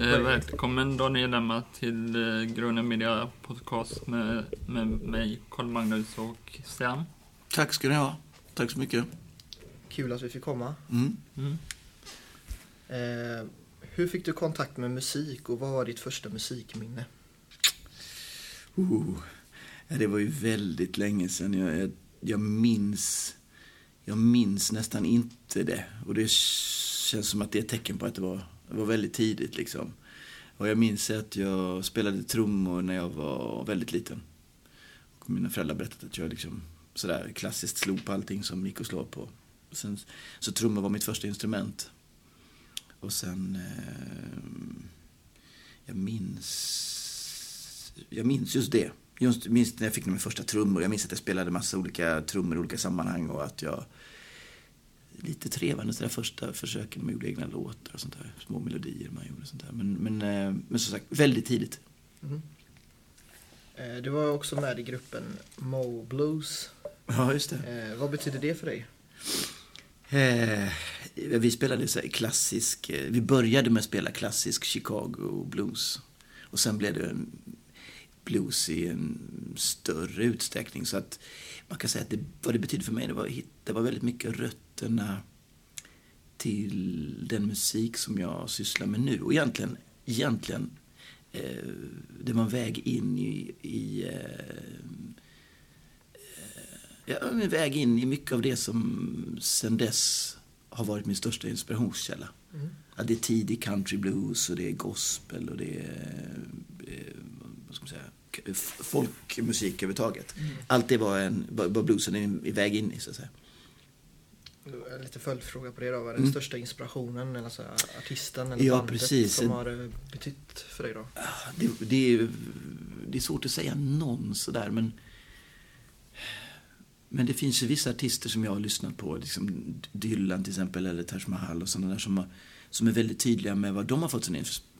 Eh, välkommen Daniel Emma till eh, Grunden Media Podcast med, med mig, Karl Magnus och Stian. Tack ska ni ha. Tack så mycket. Kul att vi fick komma. Mm. Mm. Eh, hur fick du kontakt med musik och vad var ditt första musikminne? Uh. Det var ju väldigt länge sedan. Jag, jag, jag, minns, jag minns nästan inte det. Och det känns som att det är ett tecken på att det var, det var väldigt tidigt. Liksom. Och jag minns att jag spelade trummor när jag var väldigt liten. Och mina föräldrar berättade att jag liksom, sådär klassiskt slog på allting som gick att slå på. Sen, så trummor var mitt första instrument. Och sen... Eh, jag minns... Jag minns just det. Just minns när jag fick mina första trummor. Jag minns att jag spelade massa olika trummor i olika sammanhang och att jag... Lite trevande sådär första försöken man gjorde egna låtar och sånt där. Små melodier man gjorde och sånt där. Men, men, eh, men som sagt, väldigt tidigt. Mm. Du var också med i gruppen Mo Blues. Ja, just det. Eh, vad betyder det för dig? Eh, vi spelade så klassisk, vi började med att spela klassisk Chicago blues. Och sen blev det en blues i en större utsträckning. Så att man kan säga att det, vad det betyder för mig, det var, det var väldigt mycket rötterna till den musik som jag sysslar med nu. Och egentligen, egentligen eh, det var en väg in i, i eh, jag är en väg in i mycket av det som sen dess har varit min största inspirationskälla. Mm. Ja, det är tidig country blues och det är gospel och det är eh, vad ska man säga, folkmusik överhuvudtaget. Mm. Allt det var, en, var bluesen en väg in i så att säga. Lite följdfråga på det då. Vad är den mm. största inspirationen, eller alltså artisten eller ja, precis. som har betytt för dig då? Det, det, är, det är svårt att säga någon sådär men men det finns ju vissa artister som jag har lyssnat på, liksom Dylan till exempel, eller Taj Mahal och sådana där som, har, som är väldigt tydliga med vad de har fått sin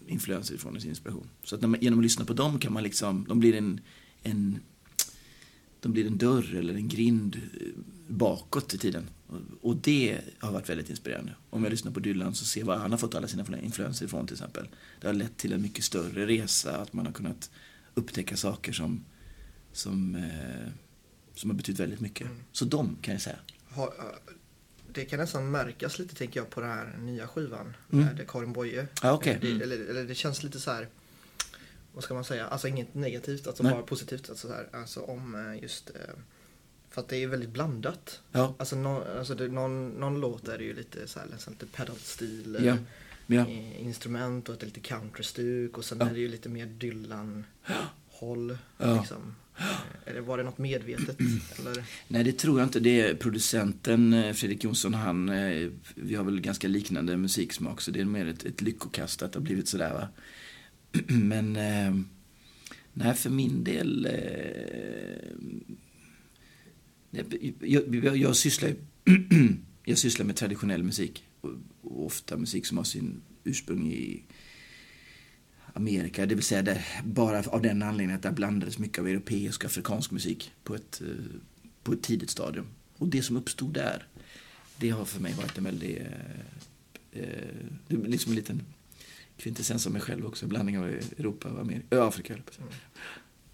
influenser ifrån och sin inspiration. Så att man, genom att lyssna på dem kan man liksom, de blir en, en de blir en dörr eller en grind eh, bakåt i tiden. Och det har varit väldigt inspirerande. Om jag lyssnar på Dylan så ser jag var han har fått alla sina influenser ifrån till exempel. Det har lett till en mycket större resa, att man har kunnat upptäcka saker som, som eh, som har betytt väldigt mycket. Mm. Så de kan jag säga. Ha, det kan nästan märkas lite tänker jag på den här nya skivan mm. med Karin Boye. Ah, okay. det, mm. eller, eller, det känns lite så här, vad ska man säga, alltså inget negativt, alltså Nej. bara positivt. Alltså, så här, alltså om eh, just eh, för att det är väldigt blandat. Ja. Alltså, no, alltså det, någon, någon låt är det ju lite så här, nästan lite pedalstil. Ja. Ja. Instrument och ett lite countrystuk och sen ja. är det ju lite mer Dylan håll. Ja. Liksom. Eller var det något medvetet? Eller? Nej, det tror jag inte. Det är producenten eh, Fredrik Jonsson, han, eh, vi har väl ganska liknande musiksmak så det är mer ett, ett lyckokast att det har blivit sådär va. Men, eh, nej för min del, jag, jag, jag sysslar jag sysslar med traditionell musik och ofta musik som har sin ursprung i Amerika. Det vill säga det, bara av den anledningen att det blandades mycket av europeisk och afrikansk musik på ett, eh, på ett tidigt stadium. Och det som uppstod där, det har för mig varit en väldigt... Eh, eh det är liksom en liten kvintessens av mig själv också. En blandning av Europa och Amerika, Afrika. Mm.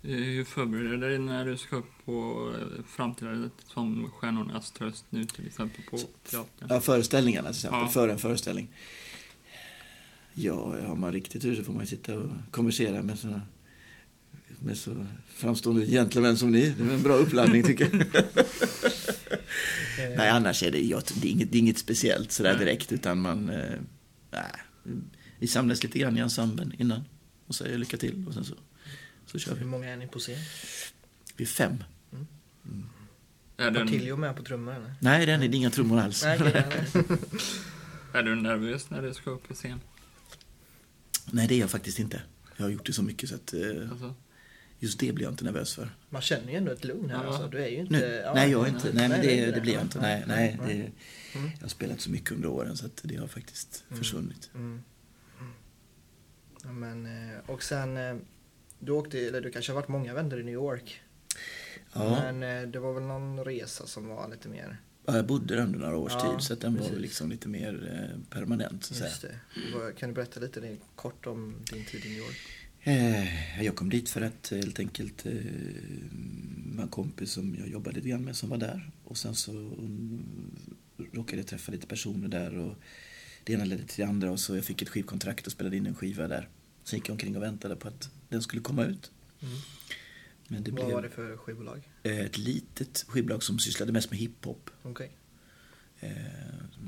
Hur förbereder du dig när du ska upp på framträdandet som Stjärnornas tröst nu till exempel på teatern? Ja, föreställningarna till exempel, ja. för en föreställning. Ja, har man riktigt tur så får man sitta och konversera med såna med så framstående gentlemän som ni. Det är en bra uppladdning tycker jag. nej, annars är det, ja, det, är inget, det är inget speciellt sådär direkt utan man, eh, nej, vi samlas lite grann i ensemblen innan och säger lycka till och sen så, så kör vi. Hur många är ni på scen? Vi är fem. Mm. Mm. Är den... Tilio med på trummor eller? Nej, det är inga trummor alls. Nej, är du nervös när du ska upp på scen? Nej, det är jag faktiskt inte. Jag har gjort det så mycket så att eh, alltså. just det blir jag inte nervös för. Man känner ju ändå ett lugn här. Ja. Alltså. Du är ju inte... Nu, ja, nej, jag är inte. Nej, men det, det, blir jag inte. Nej, nej, det, mm. Jag har spelat så mycket under åren så att det har faktiskt mm. försvunnit. Mm. Ja, men, eh, och sen, eh, du åkte, eller du kanske har varit många vändor i New York. Ja. Men det var väl någon resa som var lite mer jag bodde där under några års Ja, tid så att den var precis. liksom lite mer eh, permanent. Så att. Just Kan du berätta lite kort om din tid i New York? Eh, Jag kom dit för att eh, helt enkelt var en kompis som jag jobbade lite grann med som var där. Och sen så mm, råkade jag träffa lite personer där och det ena ledde till det andra och så jag fick ett skivkontrakt och spelade in en skiva där. Sen gick jag omkring och väntade på att den skulle komma ut. Mm. Men det Vad blev var det för skivbolag? eh, ett litet skivbolag som sysslade mest med hiphop. Okej. Eh,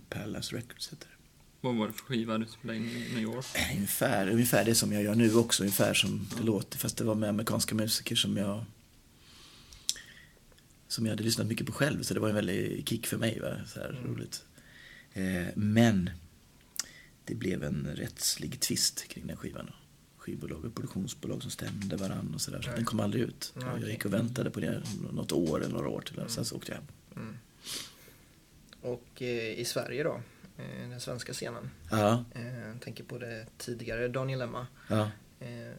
Palace Records heter det. Vad var det för skiva du spelade in i New York? Eh, Ungefär, ungefär det som jag gör nu också, ungefär som det låter. Fast det var med amerikanska musiker som jag som jag hade lyssnat mycket på själv, så det var en väldig kick för mig. Va? Så här, Mm. roligt. Eh, men det blev en rättslig tvist kring den skivan. Skivbolag och produktionsbolag som stämde varann och sådär. Så den kom aldrig ut. Ja, Och jag gick och väntade på det något år eller några år till. Sen så åkte jag hem. Mm. Och eh, i Sverige då? Eh, den svenska scenen. Ja, Eh, jag tänker på det tidigare Daniel Emma. ja. Eh,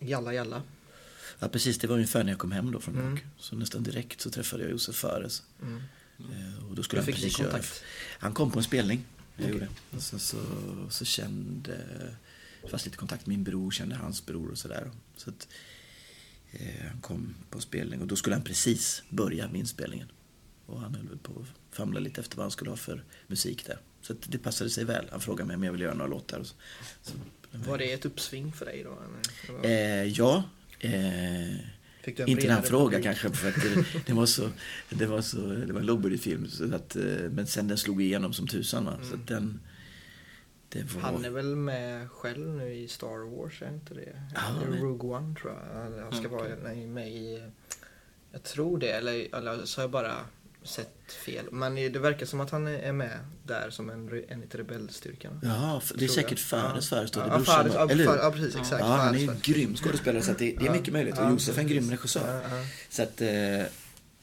Jalla Jalla. ja, precis. Det var ungefär när jag kom hem då från New Mm. York. Så nästan direkt så träffade jag Josef Fares. Mm. Eh, Och då Hur skulle han fick ni precis göra... kontakt? Han kom på en spelning. Jag Okej. gjorde. Och sen så, så kände... Fanns lite kontakt med min bror, kände hans bror och sådär. Så att eh, han kom på spelning och då skulle han precis börja med inspelningen. Och han höll väl på att famla lite efter vad han skulle ha för musik där. Så att det passade sig väl. Han frågade mig om jag ville göra några låtar. Så, så, Var det ett uppsving för dig då? Eh, ja. Eh, inte frågade publik? kanske, för att det, det var så, det var så, det var en lågbudgetfilm. Så att, eh, men sen den slog igenom som tusan va. Så Mm. att den, var... Han är väl med själv nu i Star Wars, är inte det? Eller men- Rogue One tror jag. Han ska Okej. vara nej, med i... Jag tror det, eller, eller så har jag bara sett fel. Men det verkar som att han är med där som en, en i rebellstyrkan. Ja, det är säkert. Fares Fares då, Ja, Fares, ja, eller ja, precis. Exakt. Ja, han är ju en grym skådespelare så det, det är mycket möjligt. Och Josef är en grym regissör. Så att, eh,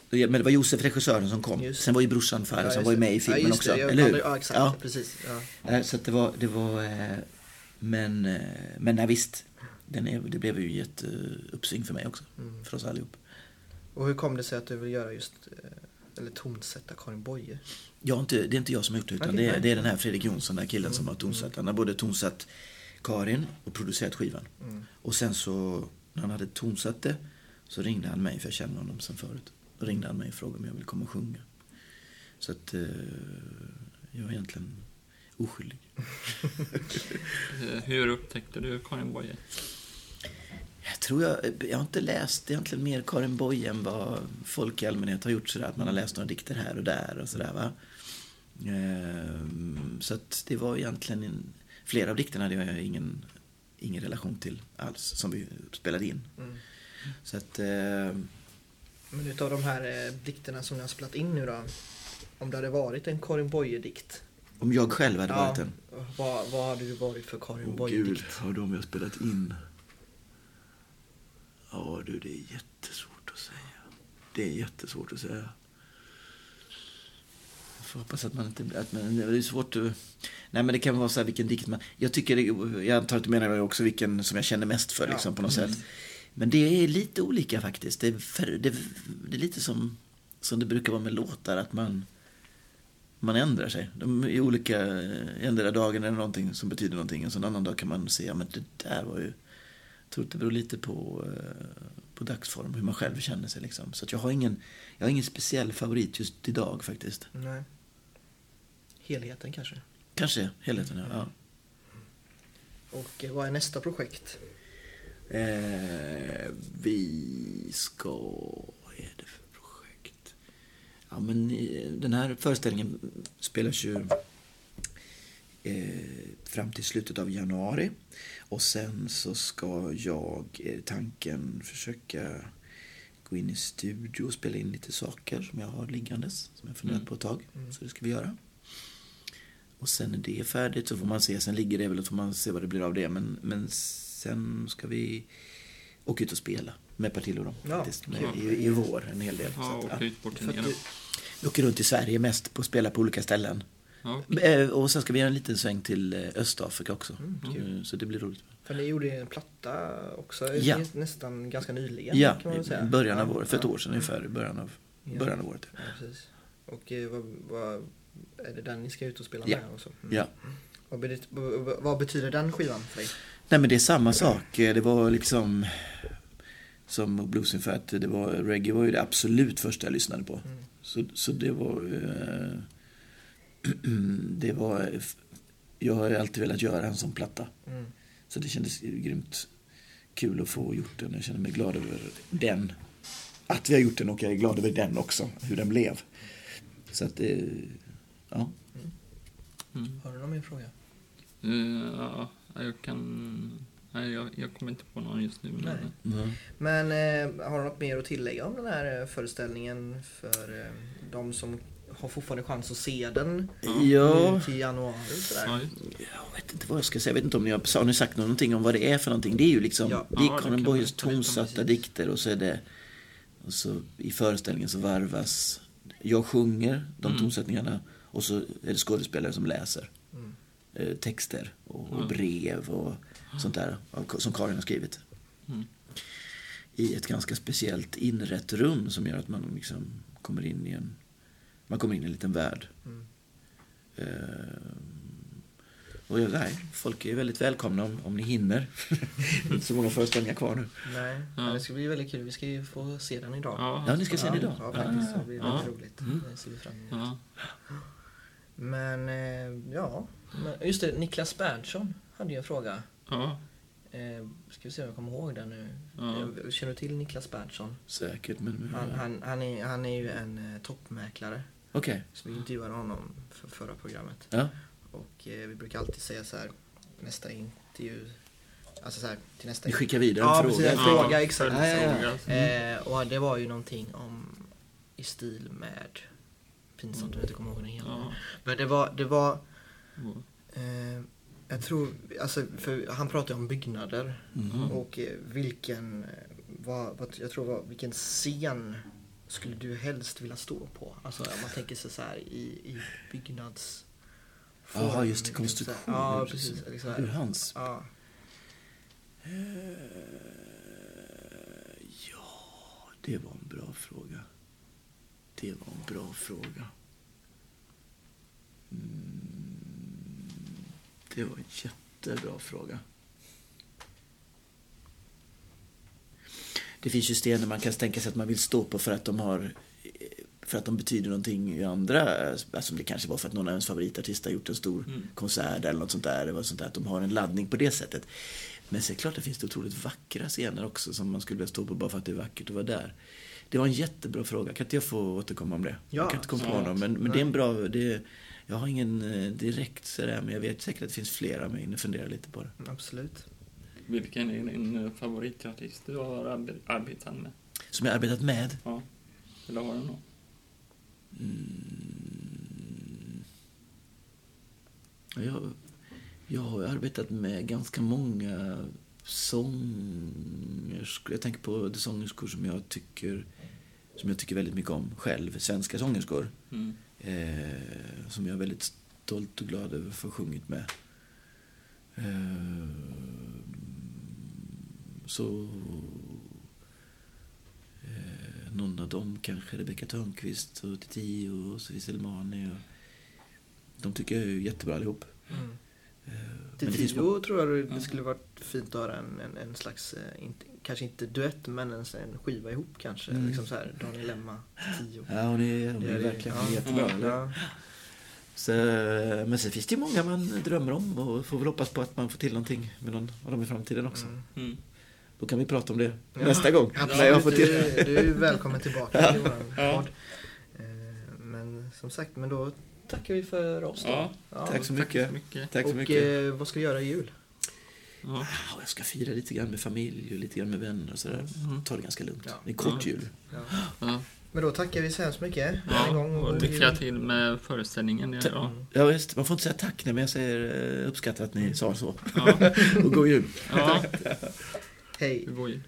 men det var Josef regissören som kom. Sen var ju brorsan Fares, Ja, just var ju med i Ja, filmen just också. det. Eller hur? Ja, exakt. Ja. Precis. Ja. Nej, Så det var, det var eh, men, eh, men nej, visst, den är, det blev ju jätteuppsving för mig också. Mm. För oss allihop. Och hur kom det sig att du vill göra just, eh, eller tonsätta Karin Boye? Jag inte, det är inte jag som har gjort det, utan Okej, det, är, det är den här Fredrik Jonsson, den här killen som Mm, har tonsatt. Han har både tonsatt Karin och producerat skivan. Mm. Och sen så, när han hade tonsatt det, så ringde han mig, för jag känner honom sen förut. Ringde han mig och frågade om jag ville komma och sjunga. Så att eh, jag är egentligen oskyldig. Eh, Hur upptäckte du Karin Boye? Jag tror jag, jag har inte läst egentligen mer Karin Boye än vad folk i allmänhet har gjort sådär. Att man har läst några dikter här och där och sådär va. Ehm, Så att det var egentligen, en, flera av dikterna hade jag ingen, ingen relation till alls som vi spelade in. Mm. Så att, ehm, Men utav de här eh, dikterna som ni har spelat in nu då. Om det hade varit en Karin Boye-dikt. om jag själv hade varit en. Vad, vad hade du varit för Karin Åh Boye-dikt? gud, har de jag spelat in? Ja du, det är jättesvårt att säga. Det är jättesvårt att säga. Jag får hoppas att man inte... Att man, det är svårt att... Nej men det kan vara så här vilken dikt man... Jag tycker, det, jag antar att du menar också vilken som jag känner mest för Ja. liksom på något sätt. Men det är lite olika faktiskt. Det är, för, det, det är lite som, som det brukar vara med låtar, att man man ändrar sig. De är olika, endera dagen är det någonting som betyder någonting och så en annan dag kan man se, ja men det där var ju... Jag tror att det beror lite på, eh, på dagsform, hur man själv känner sig liksom. Så att jag har ingen, jag har ingen speciell favorit just idag faktiskt. Nej. Helheten kanske. Kanske helheten, ja. Och eh, vad är nästa projekt? Eh, vi ska... Vad är det för projekt? Ja, men eh, den här föreställningen spelas ju eh, fram till slutet av januari. Och sen så ska jag, eh, tanken, försöka gå in i studio och spela in lite saker som jag har liggandes, som jag funderat Mm. på ett tag. Mm. Så det ska vi göra. Och sen är det färdigt så får man se, sen ligger det väl och får man se vad det blir av det. Men, men sen ska vi åka ut och spela med Partille och dem Ja, faktiskt. Med, kul. i, I vår en hel del. Ja, så att, ja. turné att du, Vi åker runt i Sverige mest på att spela på olika ställen. Ja, Eh, Och sen ska vi göra en liten sväng till eh, Östafrika också. Mm, Eh, Så det blir roligt. för ni gjorde en platta också Ja. nästan ganska nyligen. Ja, kan man säga. i början av Ja, året. För ett ja. år sedan ungefär. I början av, Ja. början av året. Ja, precis. Och eh, vad, vad är det den ni ska ut och spela Ja. med? Och så? Mm. Ja. Vad, bet- vad- vad betyder den skivan för dig? Nej men det är samma sak. Det var liksom som Blues för att det var, reggae var ju det absolut första jag lyssnade på. Mm. Så, så det var eh, det var jag har ju alltid velat göra en sån platta. Mm. Så det kändes grymt kul att få gjort den. Jag känner mig glad över den. Att vi har gjort den och jag är glad över den också, hur den blev. Så att det, ja. Mm. Har du någon mer fråga? Eh, ja, jag kan... Nej, jag, jag kommer inte på någon just nu. Men, Nej. Men eh, har du något mer att tillägga om den här eh, föreställningen för eh, de som har fortfarande chans att se den Ja, till januari? Sådär. jag vet inte vad jag ska säga. Jag vet inte om ni har, har ni sagt någonting om vad det är för någonting. Det är ju liksom, Ja. det är Ja, lite om, tonsatta precis. dikter och så är det, och så i föreställningen så varvas, jag sjunger de Mm. tonsättningarna och så är det skådespelare som läser texter och, och Ja. brev och sånt där av- som Karin har skrivit. Mm. I ett ganska speciellt inrett rum som gör att man liksom kommer in i en, man kommer in i en liten värld. Mm. Eh, och jag, nej, folk är väldigt välkomna om, om ni hinner. Det är inte så många föreställningar kvar nu. Nej, Ja. men det ska bli väldigt kul. Vi ska ju få se den idag. Ja, Ja, ni ska se den ja, idag? Ja, faktiskt. Ah, Det blir ja. väldigt roligt. Mm. Det ser vi fram emot. ja. Men eh, ja, men, just det. Niklas Berntsson hade ju en fråga. ja. Eh, ska vi se om jag kommer ihåg den nu. Ja. Eh, Känner du till Niklas Berntsson? Säkert, men... Han, han, han, är, han är ju en eh, toppmäklare. Okej. Så vi intervjuade honom för förra programmet. Ja. Och eh, vi brukar alltid säga så här, nästa intervju, alltså så här, till nästa Vi skickar vidare en Ja, fråga. precis, en fråga, exakt. följdfråga. Eh, och det var ju någonting om i stil med Pinsamt om jag inte kommer ihåg den hela. Ja. Men det var, det var Eh, jag tror, alltså för han pratade om byggnader Mhm. och eh, vilken, vad, vad, jag tror var, vilken scen skulle du helst vilja stå på? Alltså om man tänker sig så här i, i byggnads... Jaha, just liksom konstruktion. Ja, precis. Liksom Ur hans... Ja. Eh, Ja, det var en bra fråga. Det var en bra fråga. Mm, det var en jättebra fråga. Det finns ju stenar man kan tänka sig att man vill stå på för att de har för att de betyder någonting i andra, alltså det kanske var för att någon av ens favoritartister har gjort en stor Mm. konsert eller något sånt där, eller sånt där, att de har en laddning på det sättet. Men så är det klart, det finns det otroligt vackra scener också som man skulle vilja stå på bara för att det är vackert att vara där. Det var en jättebra fråga, kan inte jag få återkomma om det? Ja, jag kan inte komma på någon, men, men det är en bra, det, jag har ingen eh, direkt sådär, men jag vet säkert att det finns flera, men jag funderar lite på det. Absolut. Vilken är din eh, favoritartist du har arbe- arbetat med? Som jag har arbetat med, Ja. Eller har du någon? Mm. Jag, jag har arbetat med ganska många sångerskor. Jag tänker på de sångerskor som jag tycker, som jag tycker väldigt mycket om själv. Svenska sångerskor. Mm. Eh, som jag är väldigt stolt och glad över att få sjungit med. Eh, så... Eh, någon av dem kanske, Rebecca Törnqvist och Titi och Sofie Selmani. Och, de tycker jag är jättebra allihop. Mm. Eh, men det finns tror jag det skulle varit fint att höra en, en, en slags, eh, inte, kanske inte duett men en, en skiva ihop kanske. Mm. Liksom så här, Daniel Emma, Tio. Ja, hon är, hon Det är är det. verkligen Ja. jättebra. eller? Ja. Så, men sen finns det ju många man drömmer om och får väl hoppas på att man får till någonting med någon av dem i framtiden också. Mm. Mm. Då kan vi prata om det Ja. nästa gång. Absolut, när jag får du, till. du är välkommen tillbaka till Ja. podd. Eh, Men som sagt, men då tackar vi för oss då. Ja, Tack så Tack mycket. så mycket. Tack så och mycket. eh, vad ska du göra i jul? Ja. Ah, Jag ska fira lite grann med familj och lite grann med vänner och sådär. Mm. Ta det ganska lugnt. Ja. Det är kort Ja. jul. Ja. Ja. Men då tackar vi så hemskt mycket Ja, gång. och lycka till med föreställningen. Ja. Ja. Ja, visst. Man får inte säga tack, men jag säger eh, uppskattar att ni sa så. Ja. och god jul. Ja. Hej. God jul.